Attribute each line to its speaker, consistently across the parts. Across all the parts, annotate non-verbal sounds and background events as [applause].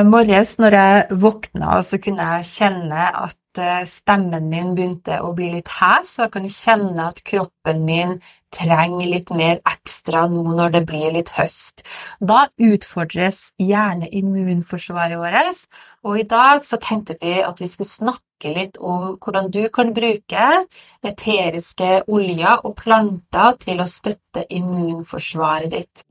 Speaker 1: Eh, morges når jeg våkna, så kunne jeg kjenne at eh, stemmen min begynte å bli litt hes, og jeg kan kjenne at kroppen min trenger litt mer ekstra nå når det blir litt høst. Da utfordres gjerne immunforsvaret vårt, og i dag så tenkte vi at vi skulle snakke litt om hvordan du kan bruke eteriske oljer og planter til å støtte immunforsvaret ditt.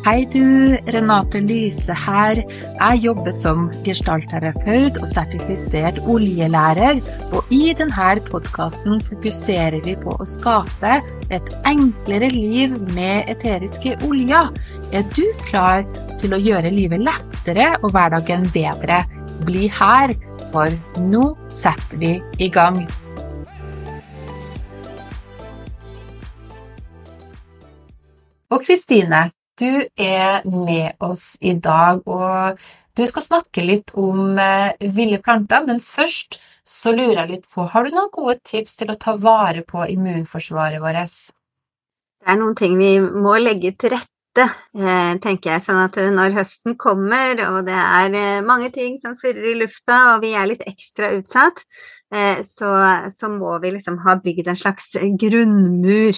Speaker 1: Hei du, Renate Lyse her. Jeg jobber som gestaltterapeut og sertifisert oljelærer, og i denne podkasten fokuserer vi på å skape et enklere liv med eteriske oljer. Er du klar til å gjøre livet lettere og hverdagen bedre? Bli her, for nå setter vi i gang. Og Kristine, du er med oss i dag, og du skal snakke litt om eh, ville planter, men først så lurer jeg litt på, har du noen gode tips til å ta vare på immunforsvaret vårt?
Speaker 2: Det er noen ting vi må legge til rette, eh, tenker jeg, sånn at når høsten kommer og det er eh, mange ting som svirrer i lufta og vi er litt ekstra utsatt, så, så må vi liksom ha bygd en slags grunnmur.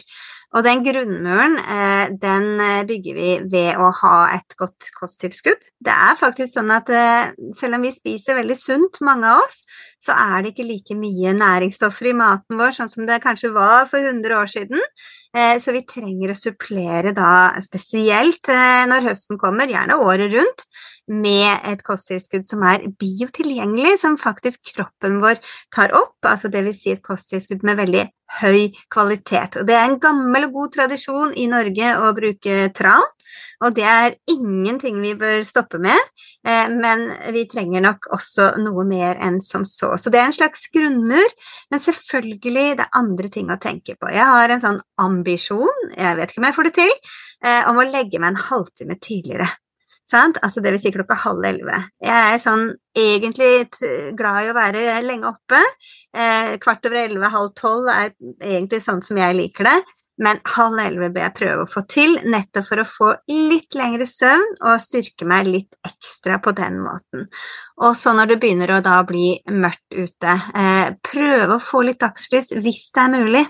Speaker 2: Og den grunnmuren eh, den eh, bygger vi ved å ha et godt kosttilskudd. Det er faktisk sånn at eh, selv om vi spiser veldig sunt, mange av oss, så er det ikke like mye næringsstoffer i maten vår sånn som det kanskje var for 100 år siden. Så vi trenger å supplere da spesielt når høsten kommer, gjerne året rundt, med et kosttilskudd som er biotilgjengelig, som faktisk kroppen vår tar opp, altså dvs. Si et kosttilskudd med veldig høy kvalitet. Og det er en gammel og god tradisjon i Norge å bruke tran, og det er ingenting vi bør stoppe med, eh, men vi trenger nok også noe mer enn som så. Så det er en slags grunnmur, men selvfølgelig det er andre ting å tenke på. Jeg har en sånn ambisjon, jeg vet ikke om jeg får det til, eh, om å legge meg en halvtime tidligere. Sant? Altså det vil si klokka halv elleve. Jeg er sånn egentlig glad i å være lenge oppe. Eh, kvart over elleve, halv tolv er egentlig sånn som jeg liker det. Men halv elleve bør jeg prøve å få til, nettopp for å få litt lengre søvn og styrke meg litt ekstra på den måten. Og så når det begynner å da bli mørkt ute, eh, prøve å få litt dagslys hvis det er mulig.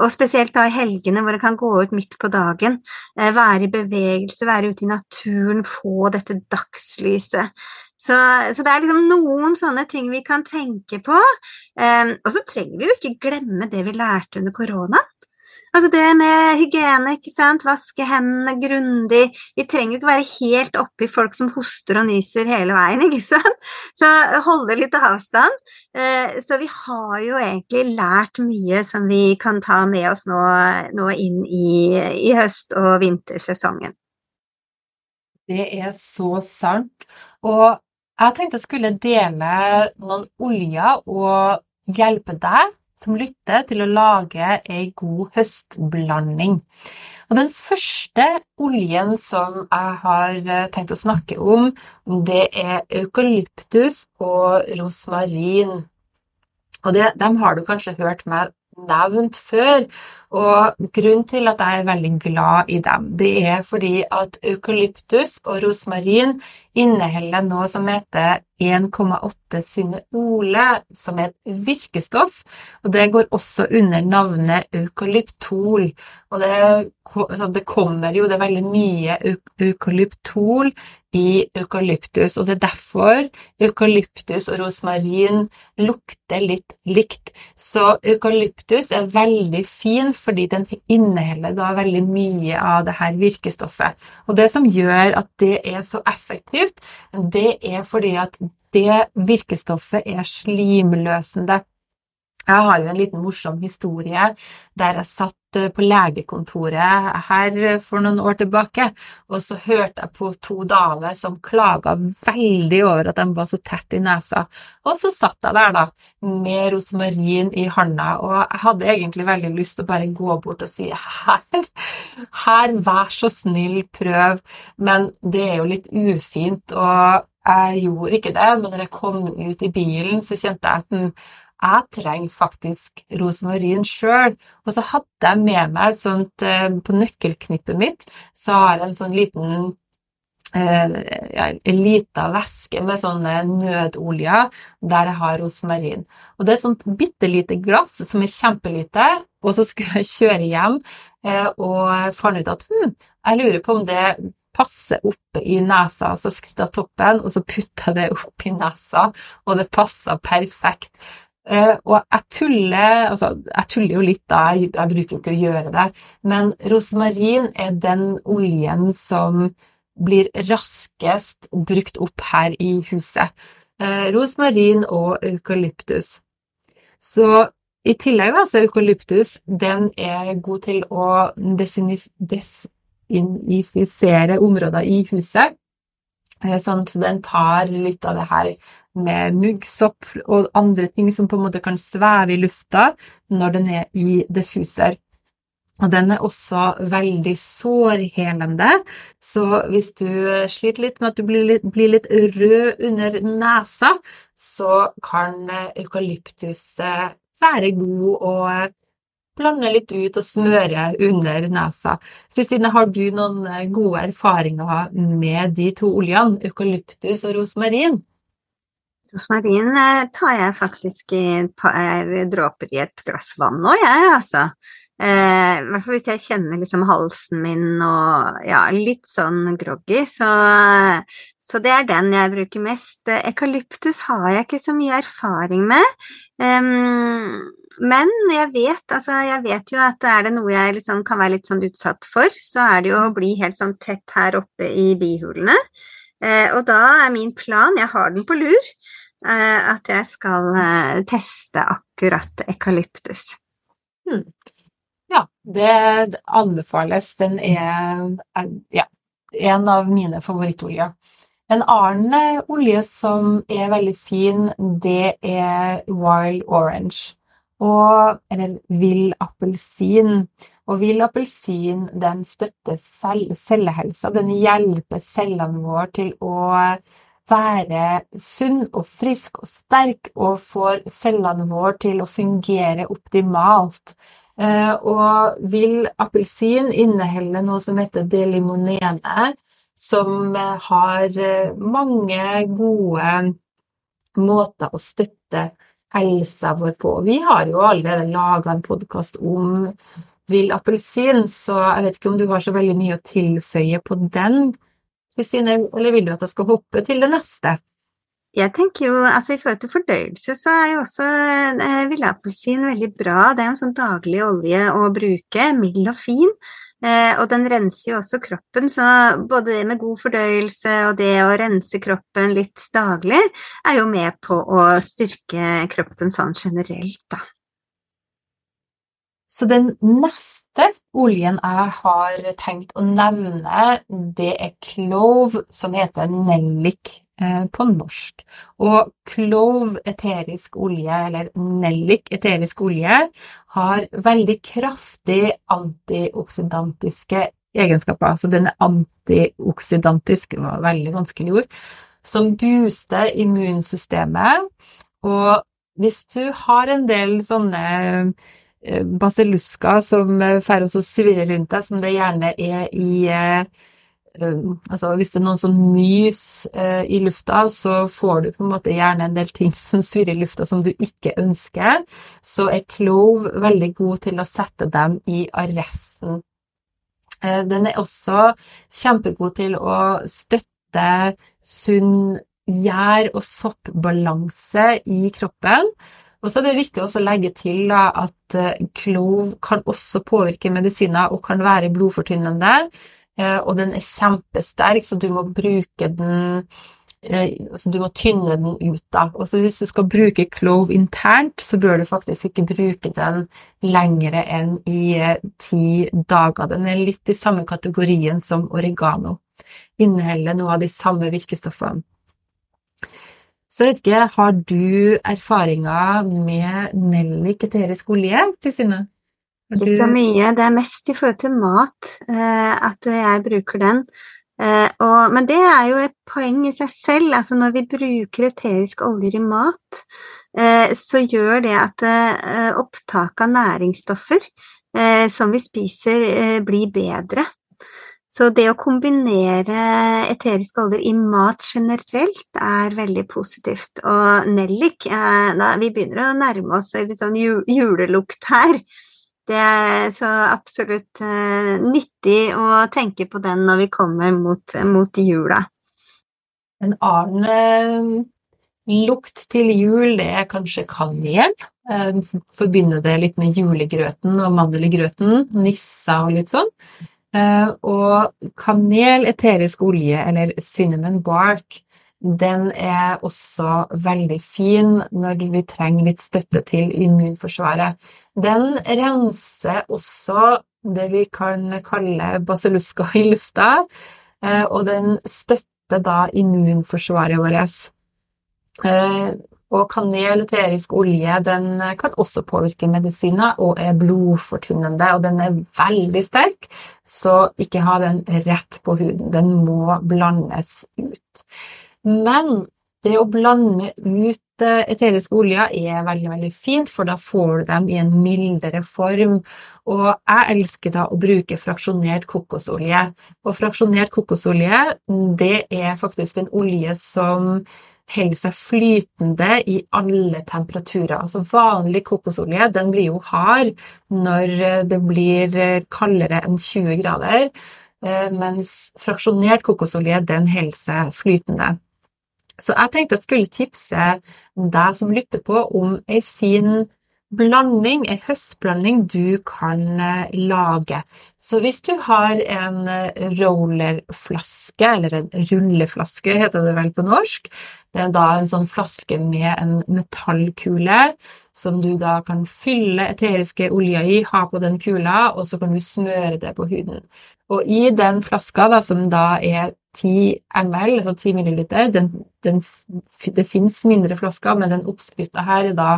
Speaker 2: Og spesielt da i helgene hvor det kan gå ut midt på dagen. Eh, være i bevegelse, være ute i naturen, få dette dagslyset. Så, så, det er liksom noen sånne ting vi kan tenke på. Eh, og så trenger vi jo ikke glemme det vi lærte under korona. Altså det med hygiene, ikke sant, vaske hendene grundig Vi trenger jo ikke være helt oppi folk som hoster og nyser hele veien, [laughs] ikke sant. Så holde litt avstand. Eh, så vi har jo egentlig lært mye som vi kan ta med oss nå, nå inn i, i høst- og vintersesongen.
Speaker 1: Det er så sant. Og jeg tenkte jeg skulle dele noen oljer og hjelpe deg som lytter, til å lage ei god høstblanding. Og den første oljen som jeg har eh, tenkt å snakke om, det er eukalyptus og rosmarin. Og det, dem har du kanskje hørt meg nevnt før, og grunnen til at jeg er veldig glad i dem, det er fordi at eukalyptus og rosmarin inneholder noe som heter 1,8 syneole, som er et virkestoff, og det går også under navnet eukalyptol. Og det, altså, det kommer jo, det er veldig mye eukalyptol i eukalyptus, og det er derfor eukalyptus og rosmarin lukter litt likt. Så eukalyptus er veldig fin fordi den inneholder da veldig mye av det her virkestoffet. Og det som gjør at det er så effektivt, det er fordi at det virkestoffet er slimløsende. Jeg har jo en liten morsom historie der jeg satt eh, på legekontoret her for noen år tilbake, og så hørte jeg på to damer som klaga veldig over at de var så tett i nesa, og så satt jeg der, da, med rosmarin i handa, og jeg hadde egentlig veldig lyst til å bare gå bort og si her, her, vær så snill, prøv, men det er jo litt ufint, og jeg gjorde ikke det, men når jeg kom ut i bilen, så kjente jeg at jeg trenger faktisk rosmarin sjøl. Og så hadde jeg med meg et sånt eh, På nøkkelknippet mitt så har jeg en sånn liten eh, ja, en lita væske med sånne nødoljer der jeg har rosmarin. Og det er et sånt bitte lite glass som er kjempelite, og så skulle jeg kjøre hjem eh, og fant ut at hm, jeg lurer på om det passer oppe i nesa, så skrudde jeg toppen, og så putta jeg det opp i nesa, og det passa perfekt. Uh, og jeg tuller, altså, jeg tuller jo litt da, jeg, jeg bruker ikke å gjøre det, men rosmarin er den oljen som blir raskest brukt opp her i huset. Uh, rosmarin og eukalyptus. Så i tillegg da, så er eukalyptus den er god til å desinifisere områder i huset. Eh, sånn at den tar litt av det her med muggsopp og andre ting som på en måte kan sveve i lufta når den er i diffuser. Og den er også veldig sårhelende, så hvis du sliter litt med at du blir litt, blir litt rød under nesa, så kan eukalyptus være god å blande litt ut og smøre under nesa. Kristine, har du noen eh, gode erfaringer med de to oljene, eukalyptus og rosmarin?
Speaker 2: Rosmarin eh, tar jeg faktisk i et par dråper i et glass vann nå, jeg, altså. Eh, hvert fall hvis jeg kjenner liksom halsen min og ja, litt sånn groggy, så, så, det er den jeg bruker mest. Ekalyptus har jeg ikke så mye erfaring med. Um, men jeg vet, altså, jeg vet jo at er det noe jeg liksom kan være litt sånn utsatt for, så er det jo å bli helt sånn tett her oppe i bihulene. Eh, og da er min plan, jeg har den på lur, eh, at jeg skal eh, teste akkurat ekalyptus.
Speaker 1: Hmm. Det anbefales. Den er, er ja, en av mine favorittoljer. En annen eh, olje som er veldig fin, det er wild orange og, eller vill appelsin. Og vill appelsin den støtter cellehelsa. Den hjelper cellene våre til å være sunn og frisk og sterk, og får cellene våre til å fungere optimalt. Eh, og vill appelsin inneholder noe som heter delimonene, som har eh, mange gode måter å støtte helsa vår på. Vi har jo allerede laga en podkast om vill appelsin, så jeg vet ikke om du har så veldig mye å tilføye på den, eller vil du at jeg skal hoppe til det neste?
Speaker 2: Jeg tenker jo, altså I forhold til fordøyelse så er jo også eh, villappelsin veldig bra. Det er jo en sånn daglig olje å bruke, mild og fin. Eh, og den renser jo også kroppen, så både det med god fordøyelse og det å rense kroppen litt daglig er jo med på å styrke kroppen sånn generelt, da.
Speaker 1: Så den neste oljen jeg har tenkt å nevne, det er clove, som heter nellik eh, på norsk. Og clove eterisk olje, eller nellik eterisk olje, har veldig kraftig antioksidantiske egenskaper. Så den er antioksidantisk, det var veldig vanskelig ord, som booster immunsystemet. Og hvis du har en del sånne basilluska som eh, får oss å svirre rundt deg, som det gjerne er i eh, Altså hvis det er noen som nys i lufta, så får du på en måte gjerne en del ting [laughs] som svirrer i lufta som du ikke ønsker. Så er clove veldig god til å sette dem i arresten. Den er også kjempegod til å støtte sunn gjær- og soppbalanse i kroppen. Og så er det viktig å legge til da, at eh, klov kan også påvirke medisiner og kan være blodfortynnende. Eh, og den er kjempesterk, så du må bruke den eh, altså du må tynne den ut. da. Og Hvis du skal bruke klov internt, så bør du faktisk ikke bruke den lengre enn i ti dager. Den er litt i samme kategorien som oregano. Inneholder noe av de samme virkestoffene. Så jeg vet ikke, har du erfaringer med nellik eterisk olje, Kristine?
Speaker 2: Ikke så mye. Det er mest i forhold til mat eh, at jeg bruker den. Eh, og, men det er jo et poeng i seg selv. altså Når vi bruker eteriske oljer i mat, eh, så gjør det at opptaket av næringsstoffer eh, som vi spiser, blir bedre. Så det å kombinere eteriske oljer i mat generelt er veldig positivt. Og nellik eh, da, Vi begynner å nærme oss litt sånn julelukt her. Det er så absolutt uh, nyttig å tenke på den når vi kommer mot, mot jula.
Speaker 1: En annen uh, lukt til jul, det er kanskje kanel. Forbinder det litt med julegrøten og mandelgrøten, nissa og litt sånn. Og kanel, eterisk olje eller cinnamon bark den er også veldig fin når vi trenger litt støtte til immunforsvaret. Den renser også det vi kan kalle basilluska i lufta, eh, og den støtter da immunforsvaret vårt. Og kanel, eterisk olje, den kan også påvirke medisiner og er blodfortynnende. Og den er veldig sterk, så ikke ha den rett på huden. Den må blandes ut. Men det å blande ut eh, eteriske oljer er veldig veldig fint, for da får du dem i en mildere form. Og jeg elsker da å bruke fraksjonert kokosolje. Og fraksjonert kokosolje det er faktisk en olje som holder seg flytende i alle temperaturer. Altså vanlig kokosolje den blir jo hard når det blir kaldere enn 20 grader, eh, mens fraksjonert kokosolje den holder seg flytende. Så jeg tenkte jeg skulle tipse deg som lytter på, om ei fin blanding, en høstblanding du kan eh, lage. Så hvis du har en eh, rollerflaske, eller en rulleflaske heter det vel på norsk, det er da en sånn flaske med en metallkule som du da kan fylle eteriske oljer i, ha på den kula, og så kan du smøre det på huden. Og i den flaska, da, som da er 10 ml, altså 10 milliliter. Den, den, det fins mindre flasker, men den oppskrifta her er da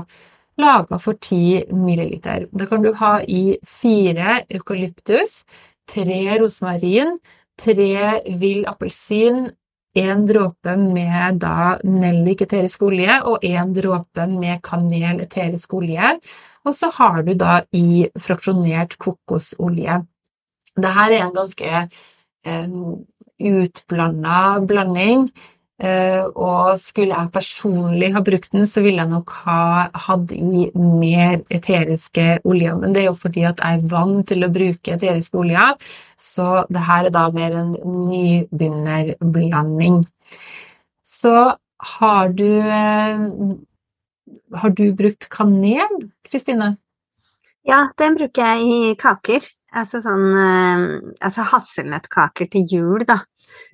Speaker 1: laga for 10 milliliter. Da kan du ha i fire eukalyptus, tre rosmarin, tre vill appelsin, én dråpe med da nellik eterisk olje og én dråpe med kanel eterisk olje. Og så har du da i fraksjonert kokosolje. Dette er en ganske utblanda blanding. Eh, og skulle jeg personlig ha brukt den, så ville jeg nok ha hatt i mer eteriske oljer. Men det er jo fordi at jeg er vant til å bruke eteriske oljer, så det her er da mer en nybegynnerblanding. Så har du eh, Har du brukt kanel, Kristine?
Speaker 2: Ja, den bruker jeg i kaker. Altså sånn eh, altså hasselnøttkaker til jul, da.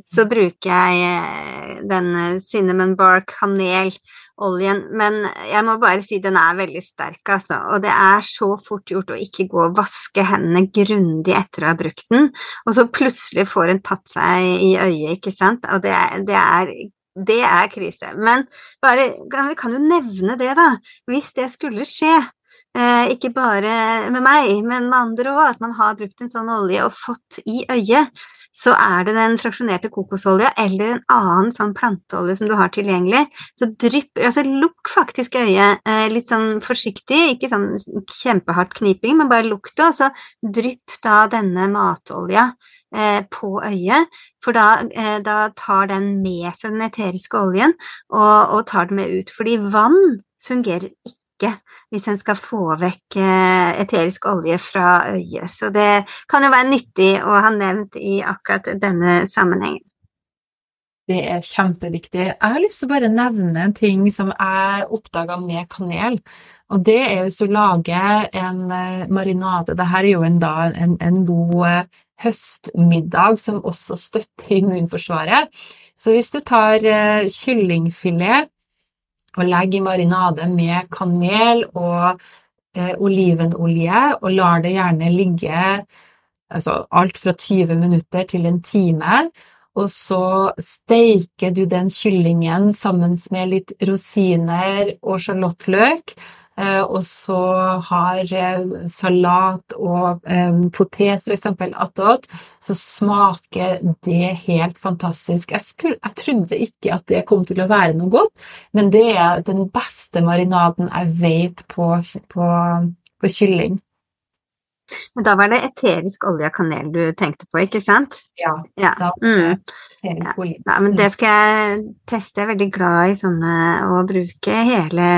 Speaker 2: Så bruker jeg eh, den eh, cinnamon bark kaneloljen, men jeg må bare si den er veldig sterk, altså. Og det er så fort gjort å ikke gå og vaske hendene grundig etter å ha brukt den, og så plutselig får en tatt seg i øyet, ikke sant. Og det, det er det er krise. Men bare, vi kan jo nevne det, da. Hvis det skulle skje, ikke bare med meg, men med andre òg, at man har brukt en sånn olje og fått i øyet, så er det den fraksjonerte kokosolja eller en annen sånn planteolje som du har tilgjengelig. Så drypp Altså lukk faktisk øyet eh, litt sånn forsiktig, ikke sånn kjempehardt kniping, men bare lukk det, og så drypp da denne matolja eh, på øyet, for da, eh, da, tar den med seg den eteriske oljen og, og tar den med ut. Fordi vann fungerer ikke ikke hvis en skal få vekk eh, eterisk olje fra øyet. Så det kan jo være nyttig å ha nevnt i akkurat denne sammenhengen.
Speaker 1: Det er kjempeviktig. Jeg har lyst til å bare nevne en ting som jeg oppdaga med kanel. Og det er hvis du lager en eh, marinade. Dette er jo en, da, en, en god eh, høstmiddag som også støtter immunforsvaret. Så hvis du tar kyllingfilet og legg i marinade med kanel og eh, olivenolje, og lar det gjerne ligge altså alt fra 20 minutter til en time. Og så steiker du den kyllingen sammen med litt rosiner og sjalottløk. Eh, og så har salat og potet f.eks. attåt, så smaker det helt fantastisk. Jeg, skulle, jeg trodde ikke at det kom til å være noe godt, men det er den beste marinaden jeg vet på, på, på kylling.
Speaker 2: Men da var det eterisk olje og kanel du tenkte på, ikke sant?
Speaker 1: Ja.
Speaker 2: ja. Da mm. eterisk olje. Ja, men det skal jeg teste. Jeg er veldig glad i sånne å bruke hele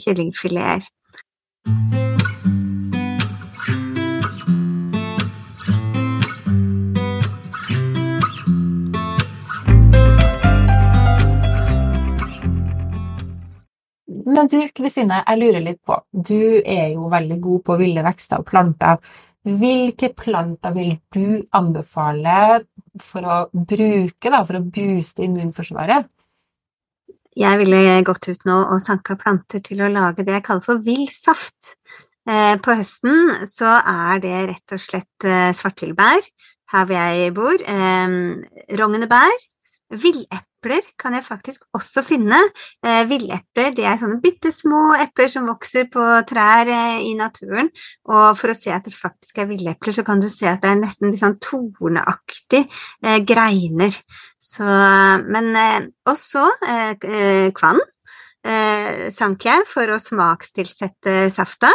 Speaker 2: kyllingfileter.
Speaker 1: Men du, Kristine, jeg lurer litt på, du er jo veldig god på ville vekster og planter. Hvilke planter vil du anbefale for å bruke, da, for å booste immunforsvaret?
Speaker 2: Jeg ville gått ut nå og sanka planter til å lage det jeg kaller for vill saft. Eh, på høsten så er det rett og slett eh, svarthyllbær her hvor jeg bor, eh, rognebær, villepler kan jeg faktisk også finne. Eh, villepler er sånne bitte små epler som vokser på trær eh, i naturen. Og for å se at det faktisk er villepler, så kan du se at det er nesten litt sånn torneaktig eh, greiner. Så, men eh, også eh, eh, kvann sank jeg for å smakstilsette safta.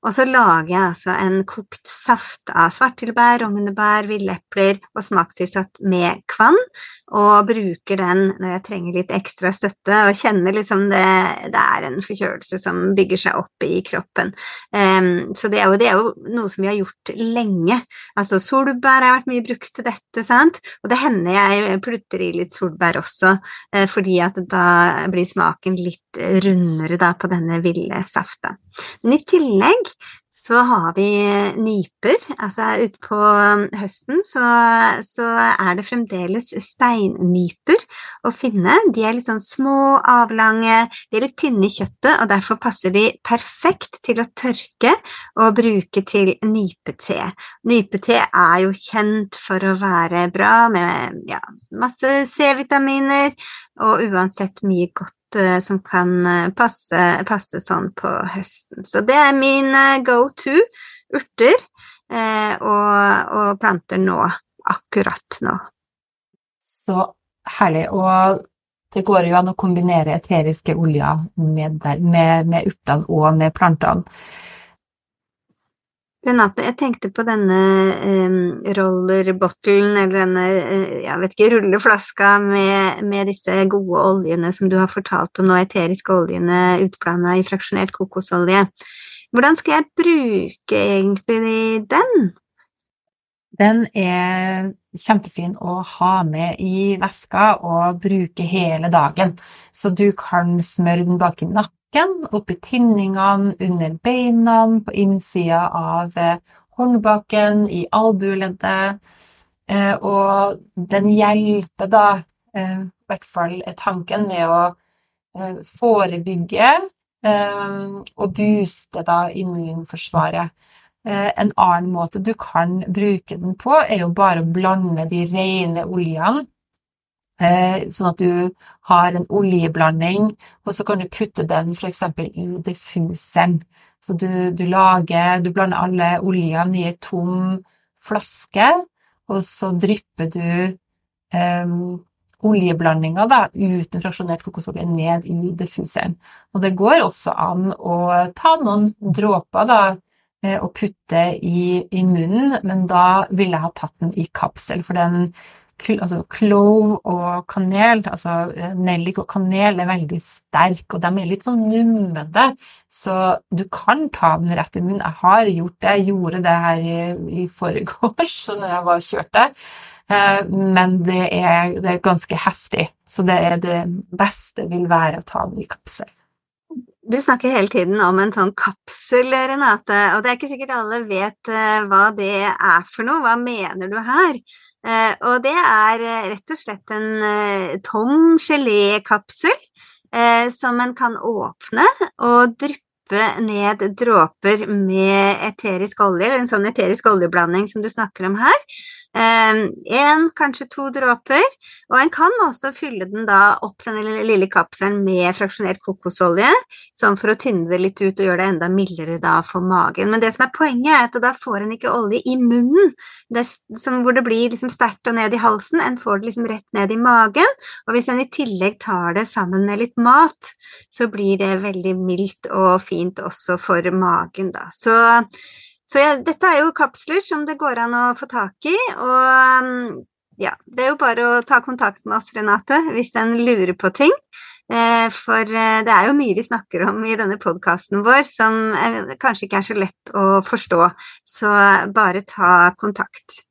Speaker 2: Og så lager jeg altså en kokt saft av svarttilbær, rognebær, villepler og smakstilsatt med kvann og bruker den når jeg trenger litt ekstra støtte og kjenner liksom det, det er en forkjølelse som bygger seg opp i kroppen. Um, så det er, jo, det er, jo, noe som vi har gjort lenge. Altså solbær har vært mye brukt til dette, sant, og det hender jeg plutter i litt solbær også, uh, fordi at da blir smaken litt rundere da på denne ville safta. Men i tillegg så har vi nyper. Altså utpå um, høsten så, så, er det fremdeles steinnyper å finne. De er litt sånn små, avlange, de er litt tynne i kjøttet, og derfor passer de perfekt til å tørke og bruke til nypete. Nypete er jo kjent for å være bra med ja, masse C-vitaminer og uansett mye godt som kan eh, passe, passe, sånn på høsten. Så det er min eh, go to urter og, og planter nå, akkurat nå.
Speaker 1: Så herlig. Og det går jo an å kombinere eteriske oljer med, med, med urtene og med plantene.
Speaker 2: Renate, jeg tenkte på denne eh, rollerbottlen, eller denne eh, jeg vet ikke, rulleflaska med, med, disse gode oljene som du har fortalt om nå, eteriske oljene utblanda i fraksjonert kokosolje. Hvordan skal jeg bruke egentlig den?
Speaker 1: Den er kjempefin å ha med i veska og bruke hele dagen, så du kan smøre den bak i nakken nakken, oppi tinningene, under beina, på innsida av eh, håndbaken, i albueleddet. Eh, og den hjelper da, eh, i hvert fall er tanken, med å forebygge og booste da immunforsvaret. En annen måte du kan bruke den på, er jo bare å blande de rene oljene Eh, sånn at du har en oljeblanding, og så kan du putte den f.eks. i diffuseren. Så du, du, lager Du blander alle oljene i ei tom flaske, og så drypper du um, oljeblandinga da, uten fraksjonert kokosolje ned i diffuseren. Og det går også an å ta noen dråper da, eh, og putte i, i munnen, men da ville jeg ha tatt den i kapsel, for den altså clove og kanel, altså eh, nellik og kanel, er veldig sterk, og de er litt sånn numne, så du kan ta den rett i munnen. Jeg har gjort det, jeg gjorde det her i, i forgårs [laughs] når jeg var kjørte, eh, men det er, det er ganske heftig, så det, er det beste vil være å ta den i kapsel.
Speaker 2: Du snakker hele tiden om en sånn kapsel, Renate, og det er ikke sikkert alle vet eh, hva det er for noe. Hva mener du her? Eh, og det er eh, rett og slett en eh, tom gelékapsel som en kan åpne og dryppe ned dråper med eterisk olje, eller en sånn eterisk oljeblanding som du snakker om her. Ehm, kanskje to dråper. Og en kan også fylle den da opp den lille kapselen med fraksjonert kokosolje, sånn for å tynne det litt ut og gjøre det enda mildere da for magen. Men det som er poenget, er at da får en ikke olje i munnen, det, som, hvor det blir liksom sterkt og ned i halsen. En får det liksom rett ned i magen. Og hvis en i tillegg tar det sammen med litt mat, så blir det veldig mildt og fint også for magen, da. Så så ja, dette er jo kapsler som det går an å få tak i, og mm, ja, det er jo bare å ta kontakt med oss, Renate, hvis en lurer på ting. Eh, for eh, det er jo mye vi snakker om i denne podkasten vår som kanskje ikke er så lett å forstå, så bare ta kontakt.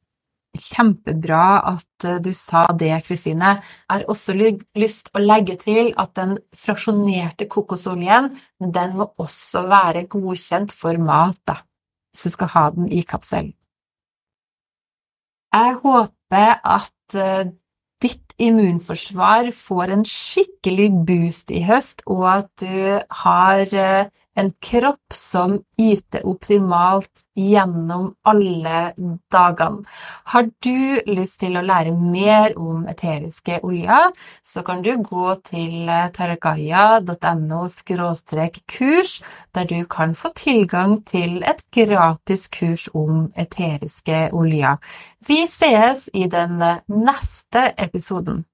Speaker 1: Kjempebra at eh, du sa det, Kristine. Jeg har også lyst å legge til at den fraksjonerte kokosoljen, den må også være godkjent for mat, da hvis du skal ha den i kapselen. Jeg håper at eh, ditt immunforsvar får en skikkelig boost i høst, og at du har eh, en kropp som yter optimalt gjennom alle dagene. Har du lyst til å lære mer om eteriske oljer, så kan du gå til taragaya.no kurs, der du kan få tilgang til et gratis kurs om eteriske oljer. Vi sees i den neste episoden.